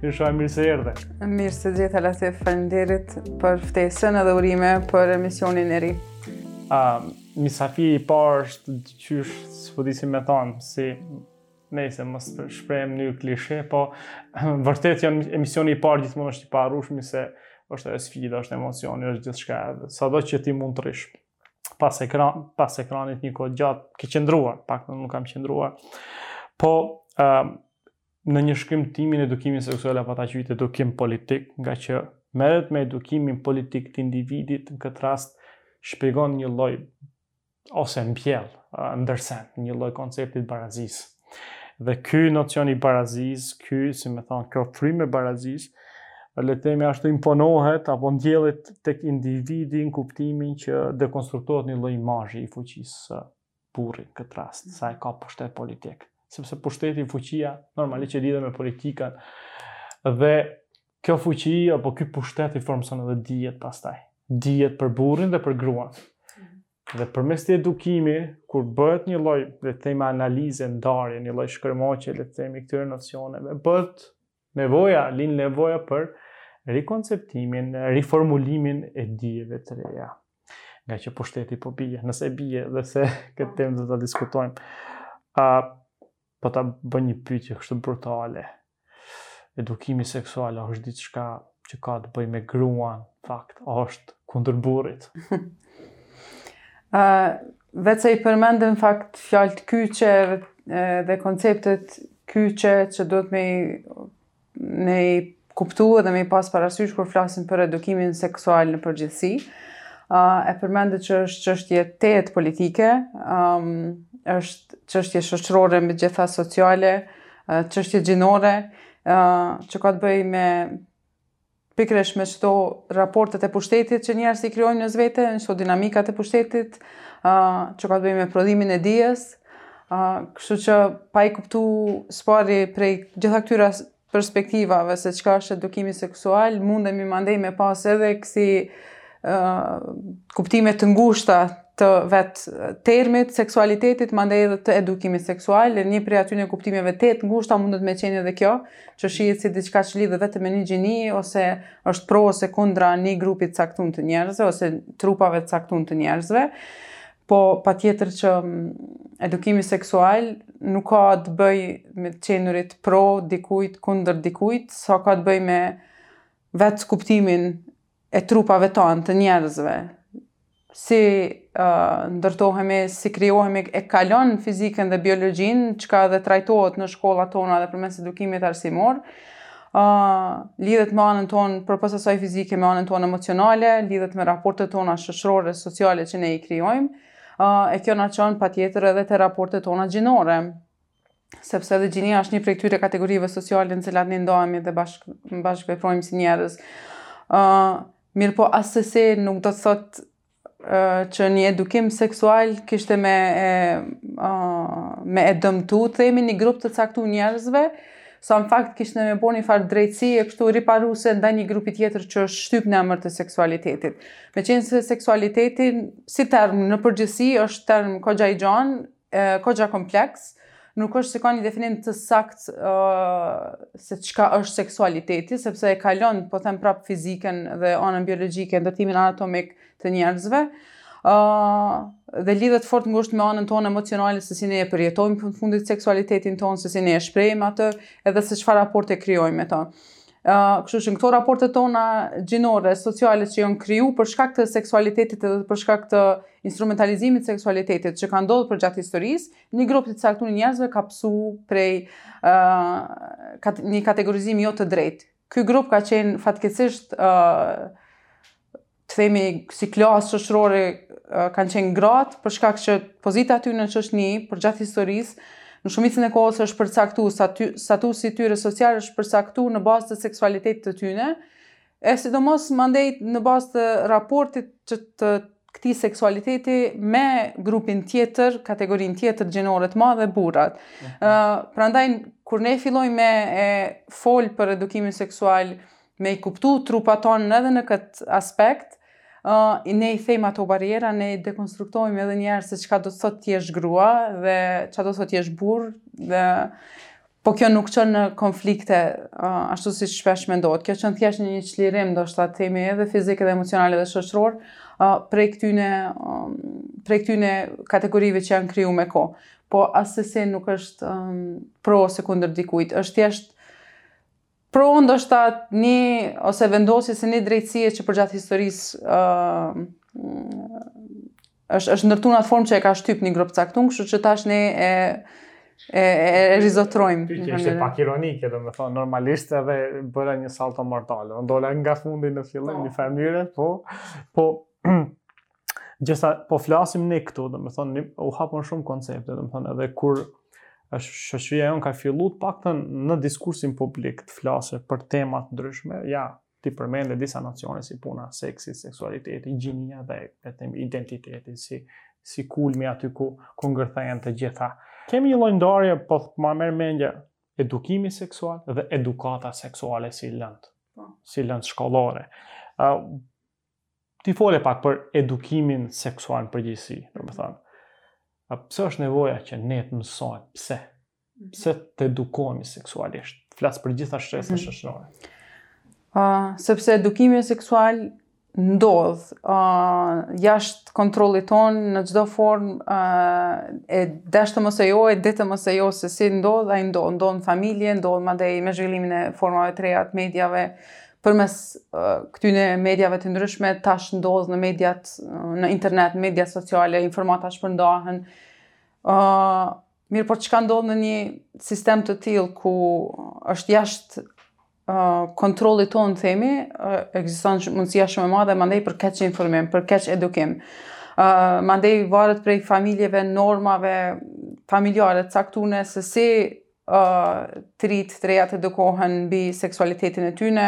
Shumë mirë se erdhe. Mirë se gjeta, Alasif, faleminderit për ftesën edhe urime për emisionin e ri. A, misafiri i parë është qysh me thonë, si nejse, mos shprehem në klishe, po vërtet janë emisioni i parë gjithmonë është i parë se është e sfida, është emocioni, është gjithçka. Sado që ti mund të rrish pas ekran, pas ekranit një kohë gjatë, ke qëndruar, pak nuk kam qëndruar. Po, ë në një shkrim timin edukimin seksual apo ta quaj edukim politik, ngaqë merret me edukimin politik të individit në këtë rast shpjegon një lloj ose mbjell ndërsen një lloj koncepti të barazisë. Dhe ky nocion i barazisë, ky, si me thonë, kjo frymë e barazisë, le të themi ashtu imponohet apo ndjellet tek individi në kuptimin që dekonstruktohet një lloj imazhi i fuqisë burri këtë rast, sa e ka pushtet politik. Sepse pushteti, fuqia, normalisht që lidhet me politikën. Dhe kjo fuqi, apo ky pushtet i formëson edhe dijet pastaj. Dijet për burrin dhe për gruan. Dhe përmes edukimit, kur bëhet një lloj, le të themi analize, ndarje, një lloj shkërmoqje, le të themi këtyre nocioneve, bëhet Nevoja lind nevoja për rikonceptimin, riformulimin e dijeve të reja. Ngaqë pushteti po bie, nëse bie dhe se këtë temë do ta diskutojmë, a, po ta bëj një pyetje kështu brutale. Edukimi seksual a është diçka që ka të bëjë me gruan, në fakt, a është kundër burrit. uh, veç se i përmende në fakt fjalët kyçe dhe konceptet kyçe që duhet me me i kuptu edhe me i pas parasysh kur flasim për edukimin seksual në përgjithësi. Uh, e përmende që është çështje dhe politike, um, është çështje shoqërore me të gjitha sociale, çështje gjinore, që ka të bëjë me pikërisht me qëto raportet e pushtetit që njerëzit i krijojnë ndër vete, e qëto dinamikat e pushtetit, që ka të bëjë me prodhimin e dijes, kështu që pa i kuptu së pari prej gjitha këtyre perspektivave se çka është edukimi seksual, mundemi mandej me pas edhe kësi kuptime të ngushta të vetë termit seksualitetit, mandej edhe të edukimit seksual, një prej atyne kuptimeve të të ngushta mundet me qenë edhe kjo, që shihet si diçka që lidhet vetëm me një gjini ose është pro ose kundra një grupi të caktuar të njerëzve ose trupave të caktuar të njerëzve. Po patjetër që mm, edukimi seksual nuk ka të bëjë me qenurit pro dikujt kundër dikujt, sa ka të bëjë me vetë kuptimin e trupave tonë të njerëzve, si uh, ndërtohemi, si krijohemi, e kalon fizikën dhe biologjinë, çka edhe trajtohet në shkolla tona dhe përmes edukimit arsimor. Uh, lidhet me anën tonë përpos asaj fizike, me anën tonë emocionale, lidhet me raportet tona shoqërore, sociale që ne i krijojmë. Uh, e kjo na çon patjetër edhe te raportet tona gjinore. sepse dhe gjinia është një prej këtyre kategorive sociale në të cilat ne ndahemi dhe bashk, bashkëveprojmë si njerëz. Uh, mirëpo assesi nuk do të thotë uh, që një edukim seksual kishte me e, uh, me e dëmtu, të themi një grup të caktu njerëzve, sa në fakt kishte me bo një farë drejtësi e kështu riparuese ndaj një grupi tjetër që është shtyp në emër të seksualitetit. Meqenëse seksualiteti, si term në përgjithësi, është term koxha i gjanë, e koxha kompleks, nuk është se ka një definim të saktë se çka është seksualiteti, sepse e kalon, po them prapë fiziken dhe anën biologjike, ndërtimin anatomik të njerëzve, dhe lidhet fort ngushtë me anën tonë emocionale se si ne e përjetojmë në fund të fundit seksualitetin tonë, se si ne e shprehim atë, edhe se çfarë raporte krijojmë me to. Kështu që në këto raportet tona gjinore, sociale që janë kriju për shkak të seksualitetit dhe për shkak të instrumentalizimit të seksualitetit që ka ndodh përgjatë historisë, një grup i caktun i njerëzve ka pësu prej ë një kategorizimi jo të drejtë. Ky grup ka qenë fatkeqësisht ë të themi si klasë shoqërore kanë qenë gratë për shkak që pozita e tyne është një përgjatë historisë në shumicën e kohës është përcaktu sta, statusi i tyre social është përcaktu në bazë të seksualitetit të tyne e sidomos mandej në bazë të raportit që të këtij seksualiteti me grupin tjetër, kategorinë tjetër gjinore të madhe burrat. Ëh, uh, prandaj kur ne fillojmë me fol për edukimin seksual, me i kuptu trupat tonë edhe në këtë aspekt, uh, ne i thejmë ato barriera, ne i dekonstruktojmë edhe një herë se çka do të thotë t'jesh grua dhe çka do të thotë t'jesh burrë dhe po kjo nuk çon në konflikte uh, ashtu si shpesh mendohet. Kjo çon thjesht në një çlirim, ndoshta të themi edhe fizik edhe emocional edhe shoqëror, uh, prej, këtyne, um, prej këtyne kategorive që janë kriju me kohë. Po assesi nuk është um, pro ose kundër dikujt, është thjesht Pro ndoshta ni ose vendosjes së ni drejtësie që përgjatë historisë është është ndërtu në atë formë që e ka shtyp një grup të caktun, kështu që tash ne e e e rizotërojmë. Ti që ishte pak ironike, domethënë normalisht edhe bëra një salto mortale. Unë dola nga fundi në fillim po. në një farë mënyre po po gjithçka po flasim ne këtu, domethënë u hapën shumë koncepte, domethënë edhe kur është shoqëria jonë ka filluar të paktën në diskursin publik të flasë për tema të ndryshme, ja, ti përmende disa nocione si puna, seksi, seksualiteti, gjinia dhe vetë identiteti si si kulmi aty ku ku ngërthehen të gjitha. Kemi një lloj ndarje po më merr mendja edukimi seksual dhe edukata seksuale si lëndë, po. si lëndë shkollore. Uh, ti fole pak për edukimin seksual në përgjithësi, domethënë. Ë, pse është nevoja që ne të mësojmë pse? Mhm. Pse të edukohemi seksualisht? Flas për të gjitha shtresat mm -hmm. shoqërore. Ë, uh, sepse edukimi seksual ndodh ë uh, jashtë kontrollit tonë në çdo formë ë uh, e dashtëm ose jo e ditëm ose jo se si ndodh ai ndodh ndodh në familje ndodh madje me zhvillimin e formave të reja të mediave përmes këtyne mediave të ndryshme, tash ndodh në mediat, në internet, mediat sociale, informata shpërndahen. Uh, mirëpo çka ndodh në një sistem të tillë ku është jashtë uh, kontrollit tonë, themi, uh, ekziston mundësia shumë e madhe, mandej për keqinformim, për keqedukim. Uh, mandej varet prej familjeve, normave familjare t'caktune, se si të rit, të rejat të edukohen mbi seksualitetin e tyne,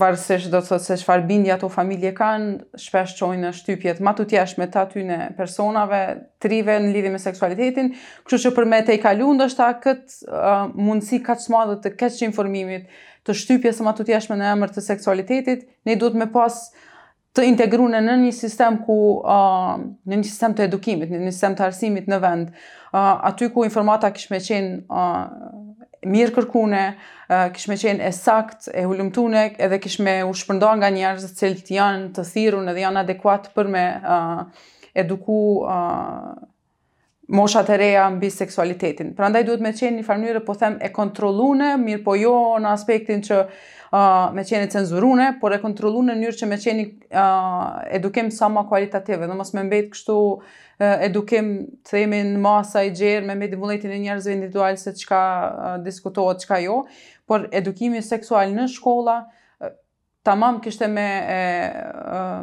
varësisht do të thotë se çfarë bindje ato familje kanë, shpesh çojnë në shtypje të matutjeshme të atyne personave të rive në lidhje me seksualitetin, kështu që për me tejkalu ndoshta këtë uh, mundësi kaq të madhe të keqinformimit, të shtypjes së matutjeshme në emër të seksualitetit, ne duhet me pas të integrune në një sistem ku në një sistem të edukimit, në një sistem të arsimit në vend, aty ku informata kish me qenë mirë kërkune, kish me qenë e saktë, e hulumtune, edhe kish me u shpërnda nga njerëz të cilët janë të thirun edhe janë adekuatë për me eduku moshat e reja mbi seksualitetin. Prandaj duhet me qenë në njëfarë mënyre po them e kontrollune, mirëpo jo në aspektin që uh, me qenë e cenzurune, por e kontrollune në mënyrë që me qenë uh, edukim sa ma kualitativ, dhe mos me mbet kështu uh, edukim të themi në masa e gjerë me mbet në vullnetin e njerëzve individualë se çka uh, diskutohet, çka jo, por edukimi seksual në shkolla taman kishte me e,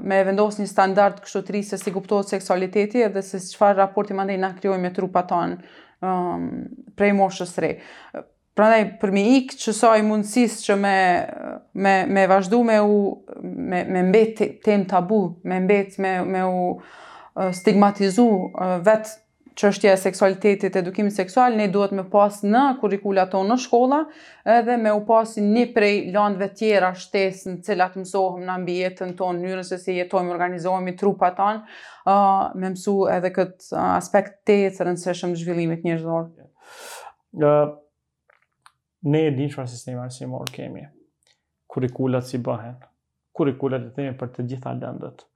me e vendos një standard kështu të ri se si kuptohet seksualiteti edhe se çfarë raporti mandej na krijojmë me trupat tanë um, prej moshës së re. Prandaj për me i ik kësaj mundësisë që me me me vazhdu me u me me mbet temë tabu, me mbet me me u stigmatizu vet çështja e seksualitetit, edukimit seksual, ne duhet me pas në kurrikula tonë në shkolla, edhe me u pas një prej landve tjera shtesë në cilat mësojmë mbi jetën tonë, mënyrën se si jetojmë, organizohemi trupa tanë, uh, me mësu edhe këtë aspekt të të rëndësishëm të zhvillimit njerëzor. Uh, ne e dimë çfarë sistemi arsimor kemi, kurrikulat si bëhen, kurrikulat e themi për të gjitha lëndët,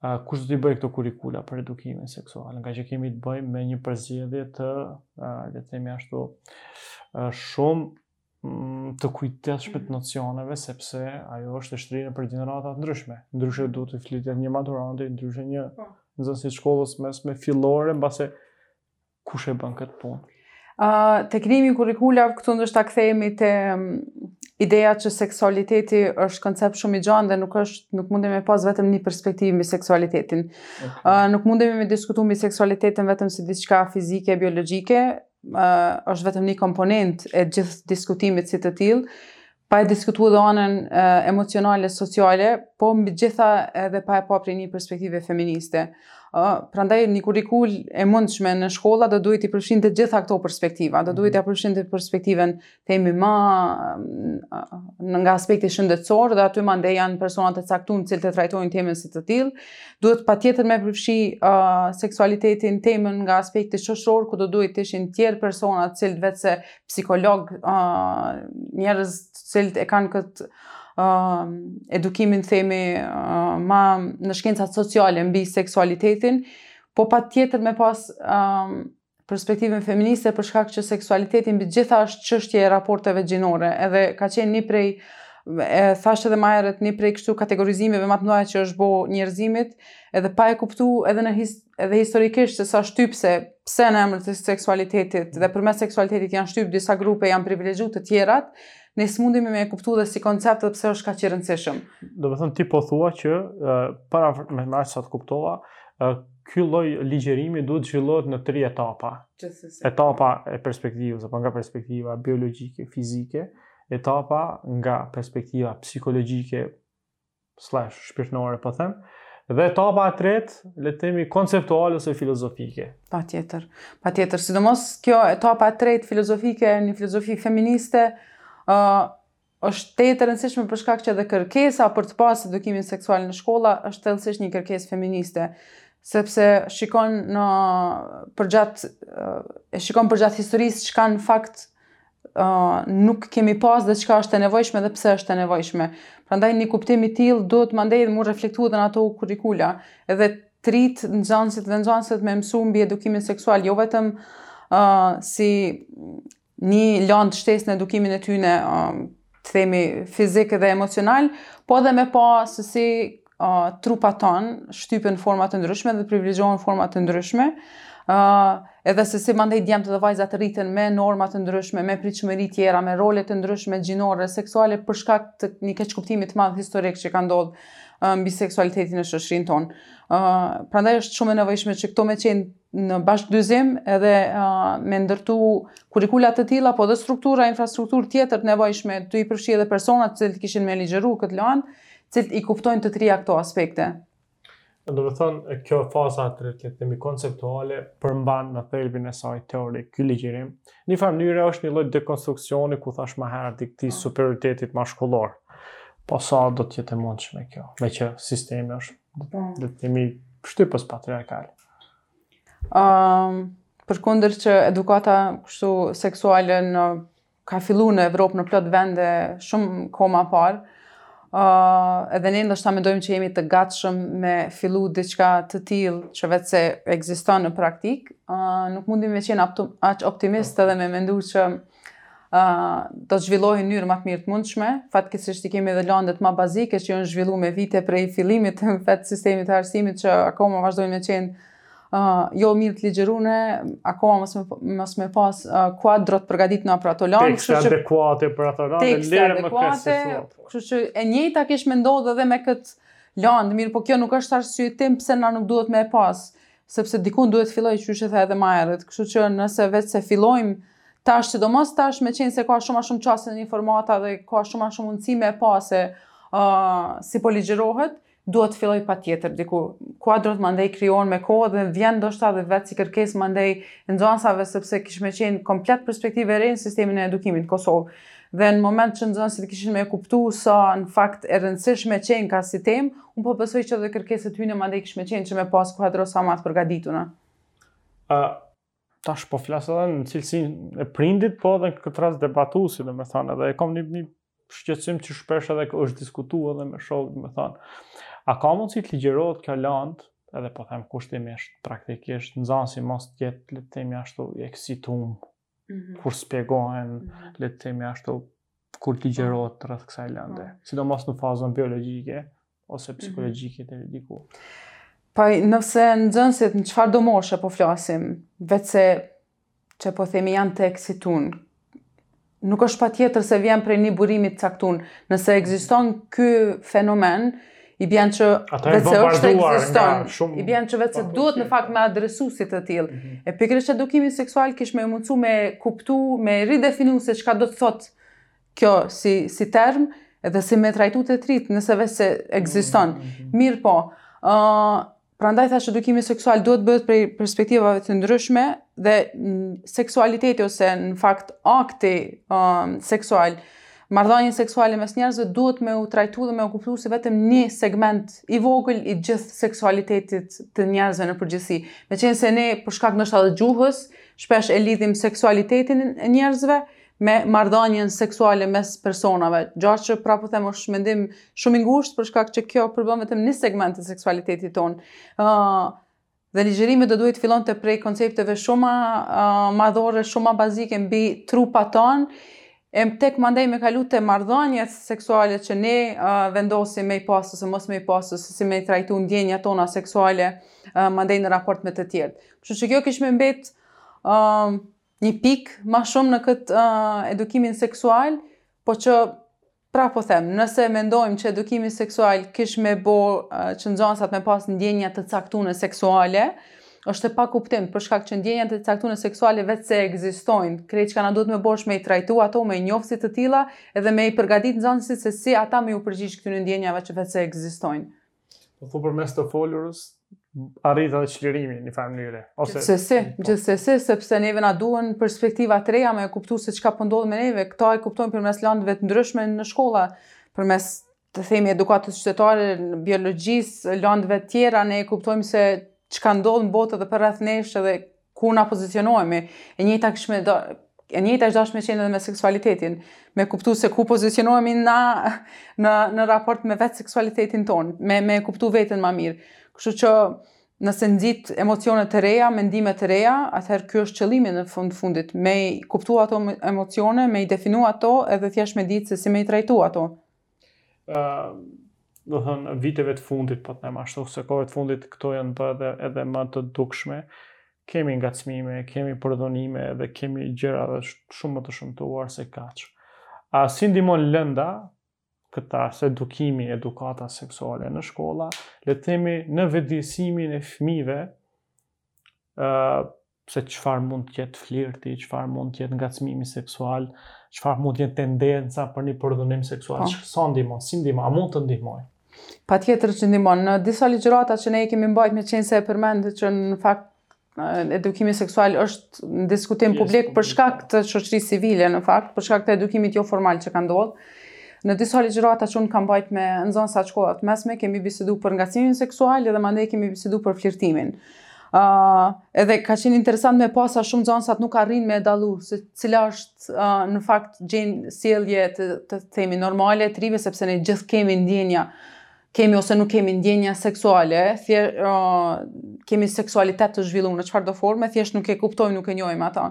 A, kush do t'i bëjë këto kurikula për edukimin seksual, nga që kemi të bëjmë me një përzgjedhje të, le të themi ashtu, shumë mm, të kujdesshme të mhm. nocioneve, sepse ajo është e shtrime për gjenerata të ndryshme. Ndryshe duhet t'i flitet një maturanti, ndryshe një po. nxënësi shkollës mesme, fillore, mbase Kush e bën këtë punë? Uh, te krijimi i kurikulave, këtu ndoshta kthehemi te ideja që seksualiteti është koncept shumë i gjanë dhe nuk është nuk mundemi me pas vetëm një perspektivë mbi seksualitetin. Okay. Uh, nuk mundemi me diskutu mbi seksualitetin vetëm si diçka fizike e biologjike, uh, është vetëm një komponent e gjithë diskutimit si të tillë, Pa e diskutu edhe anën emocionale, sociale, po mbi gjitha edhe pa e pa prej një perspektive feministe. Prandaj një kurikul e mundshme në shkolla do duhej t'i përfshinte gjitha këto perspektiva, do duhej të mhm. përfshinte perspektivën themi ma nga aspekti shëndetësor dhe aty mandej janë personat e caktuar cilët e trajtojnë temën si të tillë. Duhet patjetër me përfshi uh, seksualitetin temën nga aspekti shoqëror ku do duhej të ishin tjerë persona të cilët ose psikolog, uh, njerëz të cilët e kanë këtë uh, edukimin themi uh, ma në shkencat sociale mbi seksualitetin, po patjetër me pas uh, perspektivën feministe për shkak që seksualiteti mbi gjitha është çështje e raporteve gjinore, edhe ka qenë një prej e thashë edhe më herët një prej kështu kategorizimeve më të mëdha që i është bo njerëzimit, edhe pa e kuptu edhe në his edhe historikisht se sa shtyp se pse në emër të seksualitetit dhe përmes seksualitetit janë shtyp disa grupe janë privilegju të tjerat, ne s'mundemi me e kuptu dhe si koncept dhe pse është kaq i rëndësishëm. Domethënë ti po thua që para me me sa të kuptova, ky lloj ligjërimi duhet të zhvillohet në tri etapa. Gjithsesi. Etapa e perspektivës, apo nga perspektiva biologjike, fizike, etapa nga perspektiva psikologjike, slash shpirtnore po them, dhe etapa e tretë, le të themi konceptuale ose filozofike. Patjetër. Patjetër, sidomos kjo etapa e tretë filozofike, një filozofi feministe, ë uh, është tejet e rëndësishme për shkak që edhe kërkesa për të pasë edukimin seksual në shkolla është thellësisht një kërkesë feministe sepse shikon në përgjat e shikon përgjatë historisë çka në fakt uh, nuk kemi pas dhe çka është e nevojshme dhe pse është e nevojshme. Prandaj një kuptim i tillë duhet mandej dhe m'u reflektu dhe në ato kurrikula. Edhe të ritë, nxanësit dhe nxanëset me mësu mbi edukimin seksual, jo vetëm uh, si një landë shtesë në edukimin e tyne, uh, të themi, fizik dhe emocional, po edhe me pa se si uh, trupat tonë shtypen në forma të ndryshme dhe privilegjohen në forma të ndryshme, uh, edhe se si mandej djemtë dhe vajzat rriten me norma të ndryshme, me pritshmëri tjera, me role të ndryshme gjinore, seksuale, për shkak të një keqkuptimi të madh historik që ka ndodhur mbi seksualitetin në shoqërinë tonë. Uh, prandaj është shumë e nevojshme që këto me qenë në bashkëdyzim edhe uh, me ndërtu kurrikula të tilla, po dhe struktura, infrastrukturë tjetër të nevojshme, tu i përfshi edhe persona të cilët kishin me ligjëru këtë lanë, të cilët i kuptojnë të trija këto aspekte. Domethanë, kjo faza, le të themi, konceptuale, përmban në thelbin e saj teori, kjo ligjërim, në njëfarë mënyre është një lloj dekonstruksioni ku thashë ma herët të këtij superioritetit mashkullor, po sa do të jetë e mundshme kjo, meqë sistemi është, po, le të themi, shtypës, patriarkal. Um, përkundër që edukata kështu seksuale në, ka fillu në Evropë në plot vende shumë kohë ma parë, uh, edhe ne ndoshta mendojmë që jemi të gatshëm me fillu diçka të tillë që veçse ekziston në praktikë, uh, nuk mundim me qenë aq optimistë edhe me mendu që do të zhvillohet në mënyrë ma të mirë të mundshme. Fatkeqësisht i kemi edhe landët ma bazike që janë zhvillu me vite prej fillimit të vetë sistemit të arsimit që akoma vazhdojnë me qenë uh, jo mirë të ligjërune, akoma mos me, mos me pas uh, kuadro të përgatitun për ato lanë. Tekste që, adekuate për ato lanë, tekste adekuate, kështu që e njëta kish me ndodhë dhe me këtë lanë, mirëpo kjo nuk është arsyetim pse na nuk duhet me pas, sepse dikun duhet të fillojë që është edhe ma herët, kështu që nëse veçse fillojmë, Tash, sidomos tash, meqenëse ka shumë ma shumë qasje në informata dhe ka shumë ma shumë mundësi me pa se uh, si po ligjerohet, duhet të fillojë patjetër diku, kuadrot mandej krijohen me kohë dhe vjen ndoshta dhe vetë si kërkesë mandej e nxanësave sepse kish me qenë komplet perspektivë e re në sistemin e edukimit në Kosovë. Dhe në moment që nxanësit kishin me kuptu sa në fakt e rëndësishme qenka si temë, unë po besoj që dhe kërkesa e tyne mandej kish me qenë që me pas kuadro sa ma të përgatituna. A, Tash po flas edhe në cilësinë e prindit, po edhe në këtë rast debatuesi, domethanë, edhe e kam një, një shqetësim që shpesh edhe është diskutu edhe me shokë, domethanë, a ka mundësi të ligjerohet kjo landë, edhe po them kushtimisht, praktikisht, nxanësi mos të jetë, le të themi ashtu, eksitum, mm -hmm. kur shpjegohen, mm -hmm. le të themi ashtu, kur të ligjërohet rreth kësaj lande, po. sidomos në fazën biologjike ose mhm. psikologjike të dikujt. Po, po, nëse nxënësit në çfarëdo moshe po flasim, veçse që po themi janë të eksitum, nuk është patjetër se vjen prej një burimi të caktun, nëse ekziston ky fenomen, I bjen që veçse ekziston, i bjen që veçse duhet në fakt me adresu si të tillë. Mhm. E pikërisht edukimi seksual kish me mundësu me kuptu, me ridefinu se çka do të thotë kjo si, si term, edhe si me trajtu të tjerët, nëse veçse ekziston. Mhm, mhm. Mirëpo, uh, Prandaj thashë edukimi seksual duhet të bëhet prej perspektivave të ndryshme dhe seksualiteti ose në fakt akti um, seksual, marrëdhënia seksuale mes njerëzve duhet me u trajtu dhe me u kuptu si vetëm një segment i vogël i gjithë seksualitetit të njerëzve në përgjithësi. Meqenëse ne për shkak ndoshta të gjuhës, shpesh e lidhim seksualitetin e njerëzve me marrëdhënien seksuale mes personave, gjë që prapë them është mendim shumë i ngushtë për shkak që kjo përbën vetëm një segment të seksualitetit tonë. ë uh, Dhe ligjërimi do duhej të fillonte prej koncepteve shumë uh, madhore, shumë bazike mbi trupat tanë, e tek mandej me kalu te marrëdhaniet seksuale që ne uh, vendosim me i pasë, ose mos me i pasë, ose si me i trajtu ndjenjat tona seksuale, uh, mandej në raport me të tjerët. Kështu që kjo kish me mbet, uh, një pikë ma shumë në këtë uh, edukimin seksual, po që prapë po them, nëse mendojmë që edukimi seksual kish me bo uh, që nxansat me pas ndjenja të caktune seksuale, është e pakuptimtë për shkak që ndjenja të caktune seksuale veçse ekzistojnë. Krejt çka na duhet me bo është me i trajtu ato me i njohtë si të tilla edhe me i përgatit nxënësit se si ata me ju përgjigj këtyne ndjenjave që veçse ekzistojnë. Po thu përmes të folurës, arrihet edhe çlirimi në një farë mënyre. Ose... Gjithsesi, po. gjithsesi, sepse neve na duhen perspektiva të reja me e kuptu se çka po ndodh me neve. Këtë e kuptojmë përmes landëve të ndryshme në shkolla, përmes të themi edukatës qytetare, biologjisë, landëve tjera, ne e kuptojmë se çka ndodh në botë dhe përreth nesh dhe ku na pozicionohemi, e njëjta kish me do, e njëjta ish dasht me qenë edhe me seksualitetin, me kuptu se ku pozicionohemi na në, në raport me vetë seksualitetin tonë, me, me kuptu veten ma mirë. Kështu që nëse nxit emocione të reja, mendime të reja, atëherë ky është qëllimi në fund të fundit, me i kuptu ato emocione, me i definu ato edhe thjesht me ditë se si me i trajtu ato. ë domethënë viteve të fundit, po të them ashtu, se kohëve të fundit këto janë bërë edhe, edhe më të dukshme. Kemi ngacmime, kemi përdhunime dhe kemi gjëra edhe shumë më të shëmtuara se kaq. E si ndihmon lënda këtu ose edukimi, edukata seksuale në shkolla, le të themi në vetëdijësimin e fëmijëve, ë se çfarë mund të jetë flirti, çfarë mund të jetë ngacmimi seksual, çfarë mund të jetë tendenca për një përdhunim seksual, pa. Po. sa ndihmon, si ndihmon, a mund të ndihmojë? Patjetër që ndihmon, në disa ligjërata që ne i kemi mbajt meqenëse e përmende që në fakt edukimi seksual është në diskutim yes, publik për shkak të shoqërisë civile në fakt, për shkak të edukimit joformal që ka ndodhë. Në disa ligjërata që unë kam mbajt me nxënësa shkollat mesme, kemi bisedu për ngacmimin seksual edhe mandej kemi bisedu për flirtimin. Uh, edhe ka qenë interesant me pa sa shumë nxënësat nuk arrijnë me dallu se cila është uh, në fakt gjen sjellje të, të themi normale e të rinjve sepse ne gjithë kemi ndjenja kemi ose nuk kemi ndjenja seksuale, thjesht, uh, kemi seksualitet të zhvilluar në çfarëdo forme, thjesht nuk e kuptojmë, nuk e njohim atë.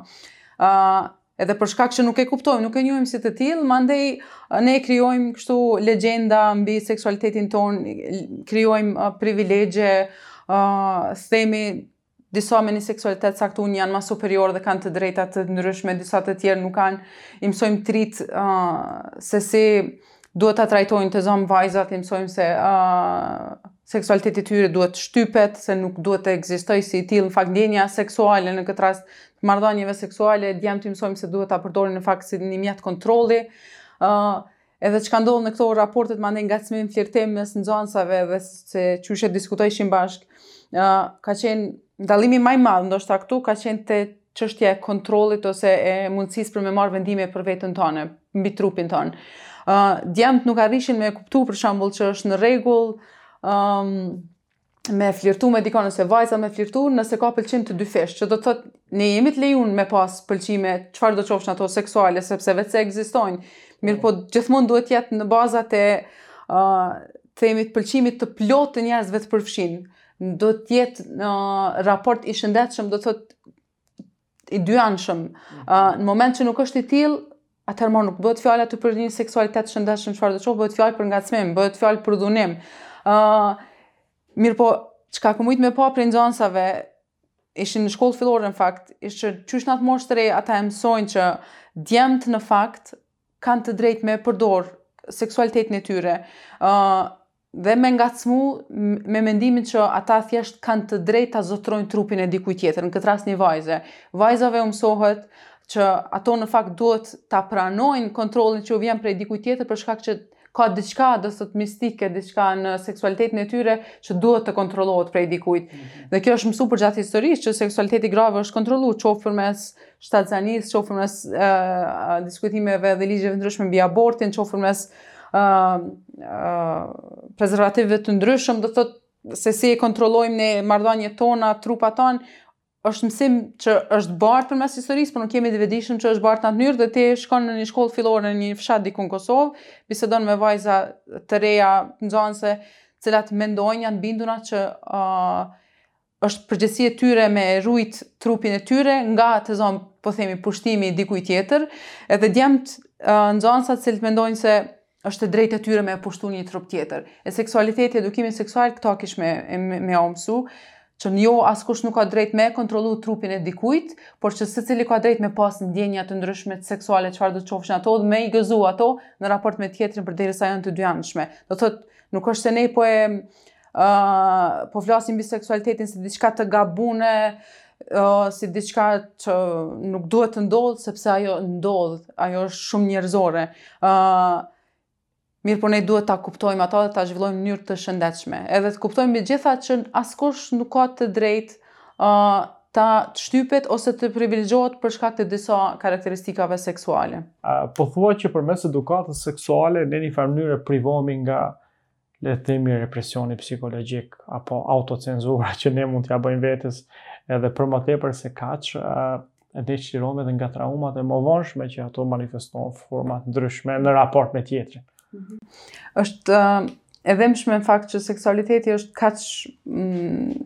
Uh, edhe për shkak që nuk e kuptojmë, nuk e njohim si të tillë, mandej ne krijojmë kështu legjenda mbi seksualitetin tonë, krijojmë privilegje, ë themi disa me një seksualitet caktun janë ma superiorë dhe kanë të drejta të ndryshme, disa të tjerë nuk kanë. I mësojmë të rinjtë uh, se si duhet t'i trajtojnë ta zëmë vajzat, i mësojmë se uh, seksualiteti i tyre duhet të shtypet, se nuk duhet të ekzistojë si i tillë, në fakt ndjenja seksuale në këtë rast të marrëdhënieve seksuale, djemtë i mësojmë se duhet ta përdorin në fakt si një mjet kontrolli. ë uh, Edhe çka ndodh në këto raportet mandej ngacmim flirtim mes nxënësave dhe se qysh e diskutojshin bashkë, ë uh, ka qenë dallimi ma i madh ndoshta këtu ka qenë te çështja e kontrollit ose e mundësisë për me marrë vendime për vetën tonë, mbi trupin tonë. Uh, djemtë nuk arrishin me kuptu për shembull që është në rregull um, me flirtu me dikën ose vajza me flirtu nëse ka pëlqim të dyfishtë, që do të thotë ne jemi të lejun me pas pëlqime çfarëdo qofshin ato seksuale, sepse vetëse ekzistojnë, mirëpo gjithmonë duhet të jetë në bazat e uh, të themi të pëlqimit të plotë të njerëzve të përfshirë. Do të jetë një raport i shëndetshëm, do të thotë i dyanshëm. Mhm. Ë në moment që nuk është i tillë, atëherë më nuk bëhet fjalë aty për një seksualitet të shëndetshëm çfarëdo do të thotë, bëhet fjalë për ngacmim, bëhet fjalë për dhunim. Ë mirëpo, çka kom mujt me pa prej nxënësave ishin në shkollë fillore në fakt, ishte qysh në atë moshë të re, ata e mësojnë që djemtë në fakt kanë të drejtë me përdor seksualitetin e tyre. Ë dhe me ngacmu me mendimin që ata thjesht kanë të drejtë ta zotërojnë trupin e dikujt tjetër, në këtë rast një vajze. Vajzave u mësohet që ato në fakt duhet ta pranojnë kontrollin që u vjen prej dikujt tjetër për shkak që ka diçka do të thotë mistike, diçka në seksualitetin e tyre që duhet të kontrollohet prej dikujt. Mm -hmm. Dhe kjo është mësuar përgjatë historisë që seksualiteti i grave është kontrolluar qoftë përmes shtatzanisë, qoftë përmes diskutimeve dhe ligjeve të ndryshme mbi abortin, qoftë përmes prezervativëve të ndryshëm, do të thotë se si e kontrollojmë ne marrëdhëniet tona, trupat tonë, është mësim që është bartë përmes historisë, por nuk jemi të vetëdijshëm që është bartë në atë mënyrë dhe ti shkon në një shkollë fillore në një fshat diku në Kosovë, bisedon me vajza të reja, nxënëse, të cilat mendojnë janë të binduna që ë uh, është përgjegjësi e tyre me e rujt trupin e tyre nga thonë po themi pushtimi i dikuj tjetër, edhe djemt nxënësat të cilët mendojnë se është e drejtë e tyre me e pushtu një trup tjetër. E seksualiteti, edukimi seksual, këtë kish me, me, jau mësu, që jo askush nuk ka drejt me kontrollu trupin e dikujt, por që secili ka drejt me pas ndjenja të ndryshme seksuale çfarëdo të qofshin ato dhe me i gëzu ato në raport me tjetrin përderisa janë të dyanshme. Do thot, nuk është se ne po e po flasim mbi seksualitetin si diçka të gabume, uh, si diçka që nuk duhet të ndodhë, sepse ajo ndodh, ajo është shumë njerëzore. Uh, mirëpo ne duhet ta kuptojmë atë dhe ta zhvillojmë në mënyrë të shëndetshme. Edhe të kuptojmë megjithatë që askush nuk ka të drejtë uh, ta të shtypet ose të privilegjohet për shkak të disa karakteristikave seksuale. Uh, po thua që përmes edukatës seksuale në një farë mënyrë privohemi nga le të themi represioni psikologjik apo autocensura që ne mund t'ia bëjmë vetes edhe për më tepër se kaq edhe çliron edhe nga traumat e mëvonshme që ato manifestohen forma të ndryshme në raport me tjetrin. Mhm. është e dhimbshme në fakt që seksualiteti është kaq mm,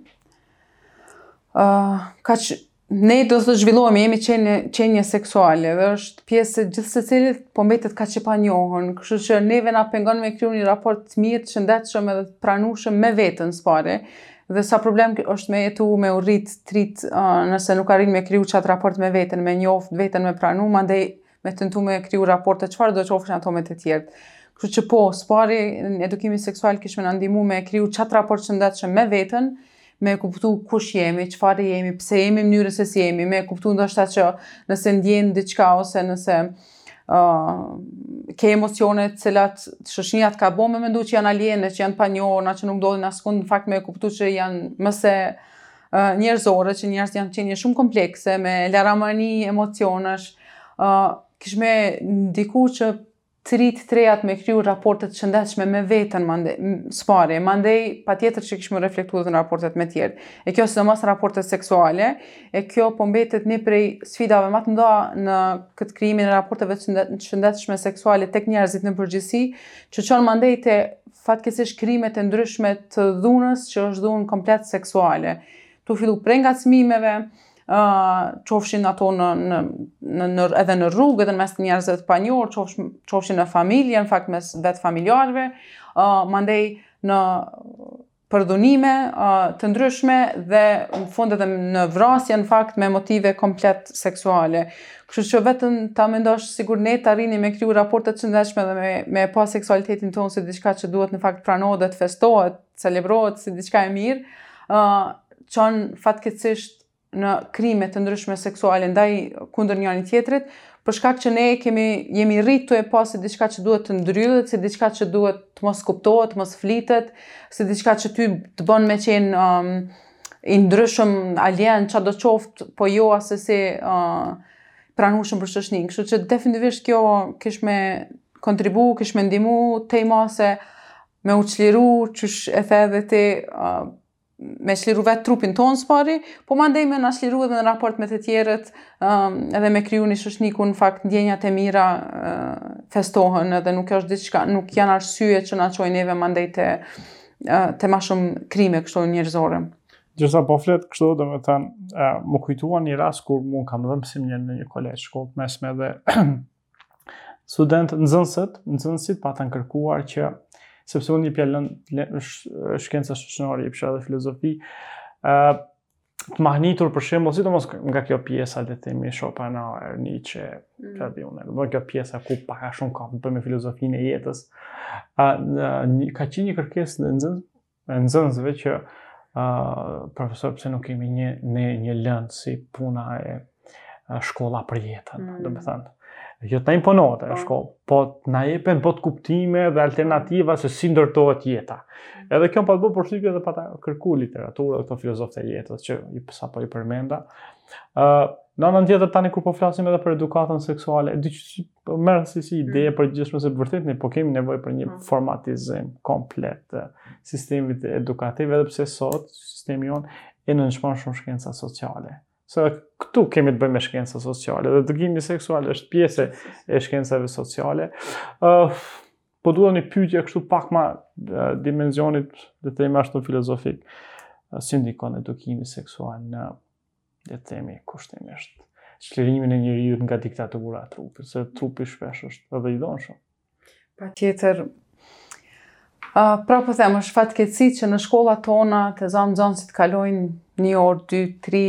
kaq Ne do të zhvillohemi, jemi qenje, qenje seksuale dhe është pjesë e gjithsecilit, po mbetet kaq e panjohun. Kështu që neve na pengon me kriju një raport të mirë, të shëndetshëm edhe të pranushëm me veten s'pari. Dhe sa problem është me jetu, me u rrit, t'rrit, uh, nëse nuk arrin me kriju qatë raport me veten, me njoftë veten me pranu, mandej me tentu me kriju raporte, çfarëdo qofshin ato me të tjerët. Kështu që po, s'pari edukimi seksual kish me na ndihmu me kriju qatë raport që ndatë që me veten, me kuptu kush jemi, çfarë jemi, pse jemi n'mënyrë se si jemi, me kuptu ndoshta që nëse ndjen diçka ose nëse uh, ke emocione të cilat shoqnia të ka bo me mendu që janë aliene, që janë të panjohuna që nuk ndodhin askund, në fakt me kuptu që janë më se njerëzore, që njerëzit janë qenje shumë komplekse, me laramani emocionesh, uh, kish me ndiku që të rinjtë, të rejat me kriju raporte të shëndetshme me veten mande, s'pari, mandej patjetër që kish me reflektu dhe në raportet me tjerët. E kjo sidomos raportet seksuale, e kjo po mbetet po një prej sfidave ma të mdha në këtë krijimin e raporteve të shëndetshme seksuale tek njerëzit në përgjithësi, që çon mandej të fatkeqësisht krimet e ndryshme të dhunës që është dhunë komplet seksuale. Tu fillu prej ngacmimeve, ë qofshin ato në në në në edhe në rrugë, edhe në mes njerëzve të panjohur, qofsh qofshin në familje, në fakt mes vetë familjarëve, ë mandej në përdhunime ë të ndryshme dhe në fund edhe në vrasje në fakt me motive komplet seksuale. Kështu që vetëm ta mendosh sikur ne të arrinim me kriju raporte të shëndetshme dhe me, me pa seksualitetin tonë si diçka që duhet në fakt të pranohet dhe të festohet, celebrohet si diçka e mirë, uh, çon fatkeqësisht në krime të ndryshme seksuale ndaj kundër njëri-tjetrit, për shkak që ne kemi jemi rrit tu e pa si diçka që duhet të ndrydhet, si diçka që duhet të mos kuptohet, të mos flitet, si diçka që ty të bën me qenë um, i ndryshëm alien çkado qoftë, po jo asesi uh, i pranushëm për shoqninë. Kështu që definitivisht kjo kish me kontribu, kish me ndihmu tejmase me u çliru, çysh e the edhe ti uh, me çliru vetë trupin tonë së pari, po mandej me na çliru edhe në raport me të tjerët um, edhe me kriju një shoqni ku në fakt ndjenjat e mira uh, festohen edhe nuk është diçka, nuk janë arsye që na çojnë neve mandej të te ma shumë krime kështu njerëzore. Gjersa po flet kështu, domethënë, m'u kujtua një rast kur unë kam dhënë mësim në në një kolegj shkollë të mesme dhe studentë nxënësit, nxënësit patën kërkuar që sepse unë ligjëroja shkenca shoqnore, i jepsha dhe filozofi, të mahnitur për shembull, sidomos nga kjo pjesa le të themi Schopenhauer, Nietzsche, mm. çfarë di unë, kjo pjesa ku pak a shumë ka të bëjë me filozofinë e jetës. A në, ka qenë një kërkesë e nxënës, e nxënësve që a profesor pse nuk kemi një në një lëndë si puna e shkolla për jetën, mm. domethënë. Jo të imponohet e po. shkollë, po të na jepen botëkuptime dhe alternativa se si ndërtohet jeta. Mm. Edhe kjo më pat bërë përshtypje dhe pata kërku literaturë dhe këto filozofët e jetës, që i jepsha po i përmenda. Uh, në anën tjetër tani kur po flasim edhe për edukatën seksuale, e di që po më rri si si ide mm. për gjithë se vërtet ne po kemi nevojë për një mm. formatizim komplet të sistemit edukativ edhe pse sot sistemi jonë e nënçmon shumë shkenca sociale Se këtu kemi të bëjmë me shkenca sociale, dhe edukimi seksual është pjesë e shkencave sociale. Uh, po doja një pyetje kështu pak ma uh, dimensionit le të themi ashtu filozofik, uh, si ndikon edukimi seksual në le të themi kushtimisht, çlirimin e njeriut nga diktatura e trupit, se trupi shpesh është edhe i dhunshëm. Patjetër, prapë po them, është fatkeqësi që në shkollat tona të zamë nxanësit kalojnë një orë, dy, tri,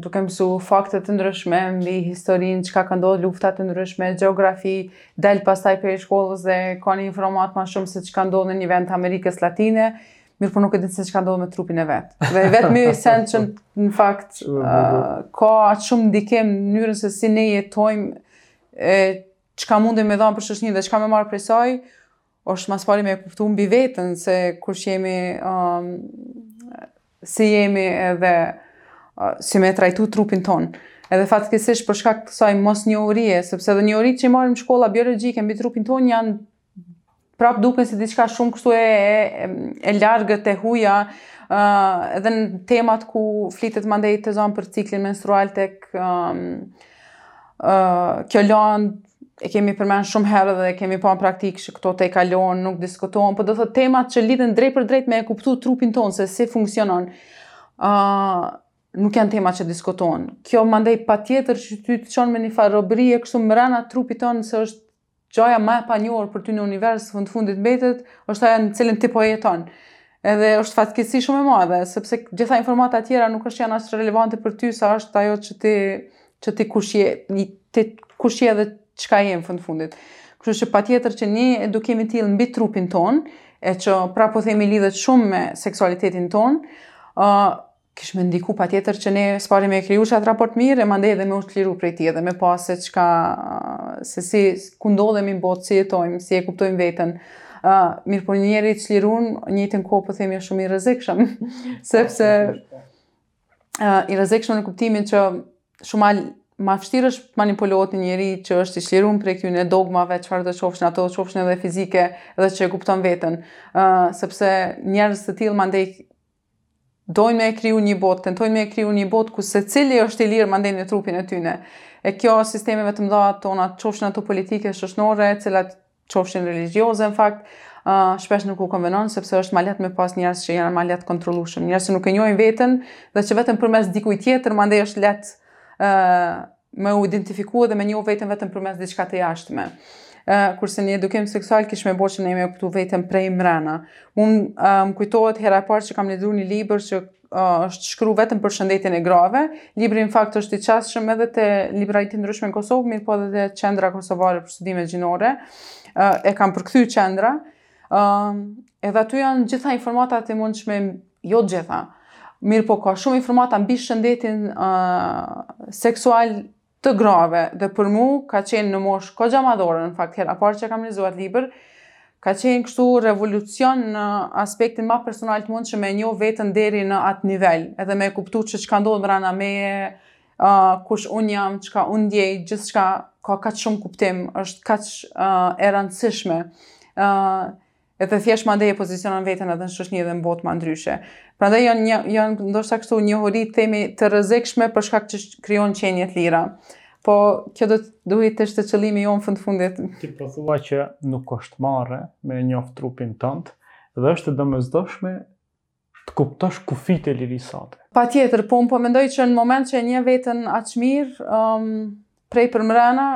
duke mësu fakte të ndryshme, mbi historinë, çka ka ndodhë, luftat e ndryshme, gjeografi, del pastaj prej shkollës dhe ka një informatë ma shumë se çka ndodhë në një vend të Amerikës Latine, mirëpo nuk e di se çka ndodhë me trupin e vet. Dhe vetë me një sen që në fakt ka aq shumë ndikim në mënyrën se si ne jetojmë, çka mundet me dhanë për shoqninë dhe çka me marrë prej saj, është ma s'pari me kuptu mbi veten se kush jemi, um, si jemi edhe uh, si me trajtu trupin tonë. Edhe fatkeqësisht për shkak të kësaj mosnjohurie, sepse edhe njohuritë që i marrim n'shkolla biologjike mbi trupin tonë janë prap duken si diçka shumë kështu e e, e largët e huaja uh, edhe në temat ku flitet mandej të zamë për ciklin menstrual tek um, uh, kjo lëndë e kemi përmend shumë herë dhe e kemi pa në praktikë që këto tejkalohen, nuk diskutohen, po do të thotë temat që lidhen drejtpërdrejt me e kuptu trupin tonë se si funksionon. ë uh, nuk janë tema që diskutohen. Kjo mandej patjetër që ty të çon me një farë robërie kështu mrena trupit tonë se është Gjaja ma e panjohur për ty në univers në fund fundit mbetet është ajo në cilin ti po jeton. Edhe është fatkeqësi shumë e madhe, sepse gjitha informatat tjera nuk është janë aq relevante për ty sa është ajo që ti që ti kush je, ti kush je dhe çka je në fund fundit. Kështu që patjetër që një edukim i tillë mbi trupin tonë, e që prapë po themi lidhet shumë me seksualitetin tonë, ë uh, kish me ndiku patjetër që ne s'pari me e kriju që atë raport mirë, e mandej edhe me u çliru prej tij edhe me pa se çka, se si, ku ndodhemi në botë, si jetojmë, si e kuptojmë veten. Uh, mirëpo njeri i çlirun, n'të njëjtën kohë po themi është shumë i rrezikshëm, sepse uh, i rrezikshëm në kuptimin që shumë al, ma fështirë është t'manipulohet një njeri që është i çlirun prej këtyne dogmave, çfarëdo qofshin ato, qofshin edhe fizike, edhe që e kupton veten. Uh, sepse njerëz të tillë mandej Dojnë me e kriju nji botë, tentojnë me e kriju nji botë ku secili është i lirë mandej në trupin e tyne. E kjo sistemeve të mëdha tona, qofshin ato politike, shoqnore, cilat qofshin religjioze në fakt, uh, shpesh nuk u konvenon sepse është ma lehtë me pas njerëz që janë ma lehtë t'kontrollueshëm, njerëz që nuk e njohin veten dhe që vetëm përmes dikujt tjetër mandej është lehtë uh, me u identifiku dhe me njohë veten vetëm përmes diçka të jashtme. Uh, kurse një edukim seksual kish me bo që ne me kuptu veten prej mrena. Unë uh, më kujtohet hera e parë që kam lexu një libër që uh, është shkru vetëm për shëndetin e grave. Libri në fakt është i qasshëm edhe te libraritë e ndryshme në Kosovë, mirëpo edhe te qendra kosovare për studime gjinore. Uh, e ka përkthy qendra. Uh, Um, edhe aty janë t'gjitha informatat e mundshme, jo t'gjitha. Mirëpo ka shumë informata mbi shëndetin uh, seksual të grave dhe për mu ka qenë në moshë goxha madhore, në fakt hera parë që kam lexu atë libër, ka qenë kështu revolucion në aspektin ma personal të mundshëm me njoh veten deri në atë nivel, edhe me kuptu që çka ndodh mrena meje, uh, kush unë jam, çka unë ndjej, gjithçka ka kaq shumë kuptim, është kaq uh, e randësishme. Uh, edhe thjesht mandej e pozicionon veten edhe në shoqni edhe në botë ma ndryshe. Prandaj janë, një, janë ndoshta kështu njohuri të themi të rrezikshme për shkak që krijon qenie të lira. Po, kjo do të duhet t'ishte qëllimi jonë fund fundit. Ti po thua që nuk është marre me njoft trupin tond, dhe është e domosdoshme Të kuptosh kufijtë e lirisë sate. Patjetër, po unë po mendoj që në moment që e njeh veten aq mirë, um, prej përmrena,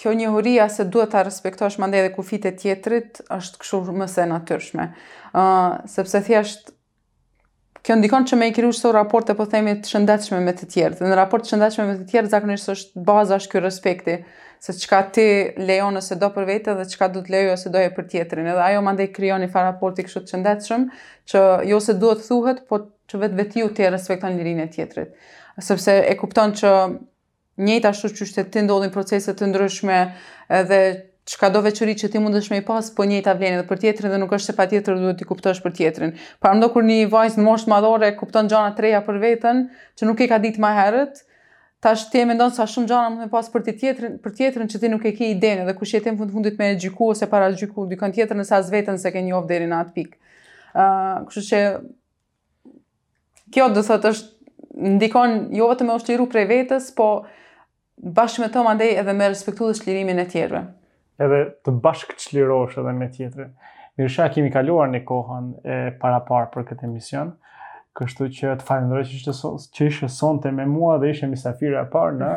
kjo njohuria se duhet t'i respektosh mandej edhe kufijtë e tjetrit, është kështu më se natyrshme. Uh, sepse thjesht, kjo ndikon që me i kriju do raporte po themi të shëndetshme me të tjerë. Dhe në raporte të shëndetshme me të tjerë, zakonisht është baza është ky respekti. se çka ti lejon ose do për veten dhe çka do të lejoje ose doje për tjetrin. Edhe ajo mandej krijon një farë raporti kështu të shëndetshëm, që jo se duhet t'thuhet, po që vetvetiu ti respekton lirinë e tjetrit. Sepse e kupton që njëjtë ashtu qysh ty t'ndodhin procese të ndryshme edhe çkado veçori që ti mundesh me i pas, po njëjta vlen edhe për tjetrin dhe nuk është se patjetër duhet t'i kuptosh për tjetrin. Paramendo kur një vajzë në moshë madhore kupton gjana të reja për veten, që nuk e ka ditë ma herët, Tash ti e mendon sa shumë gjana mund me pas për ti tjetrin, për tjetrin që ti nuk e ke idenë dhe kush je ti në fund fundit me e gjyku ose paragjyku dikon tjetër nëse as veten s'e ke njoh deri në atë pikë. Uh, kështu që kjo do thotë është ndikon jo vetëm me u shliru prej vetes, po bashkë me të mandej edhe me respektu edhe shlirimin e tjerve. edhe të bashkëçlirohesh edhe me tjetrin. Mirishahe kemi kaluar kohën e paraparë për këtë emision, kështu që të falënderoj që ishte so, që ishe sonte me mua dhe ishe misafira e parë në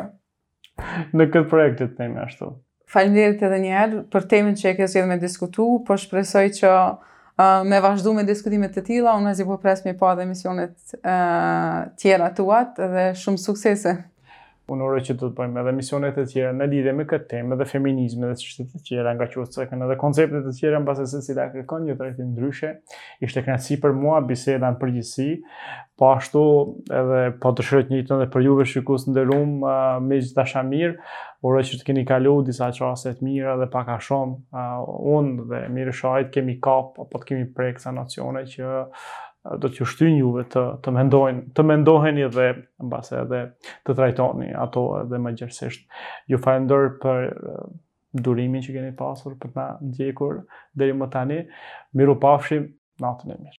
në këtë projekt të themi ashtu. Faleminderit edhe një herë për temën që e ke zgjedhur me diskutu, po shpresoj që uh, me vazhdu me diskutime të tilla, unë mezi po pres me pa dhe emisionet uh, e tjera tuat dhe shumë suksese. Unë uroj që do të bëjmë edhe emisione të tjera në lidhje me këtë temë dhe feminizmin dhe çështje të tjera ngaqë prekën edhe koncepte të tjera mbase secila kërkon një trajtim ndryshe. Ishte kënaqësi për mua biseda në përgjithësi. Po ashtu edhe po dëshiroj të njëjtën edhe për juve shikues të nderuam, të gjithë dashamirë. Uroj që të keni kaluar disa çaste të mira dhe pak a shumë unë dhe Mirishahja kemi kap apo të kemi prek disa nocione që do t'ju shtyjnë juve të të mendojnë, të mendoheni dhe mbase edhe të trajtoni ato edhe më gjerësisht. Ju falenderoj për durimin që keni pasur për të na ndjekur deri më tani. Mirupafshim, natën e mirë.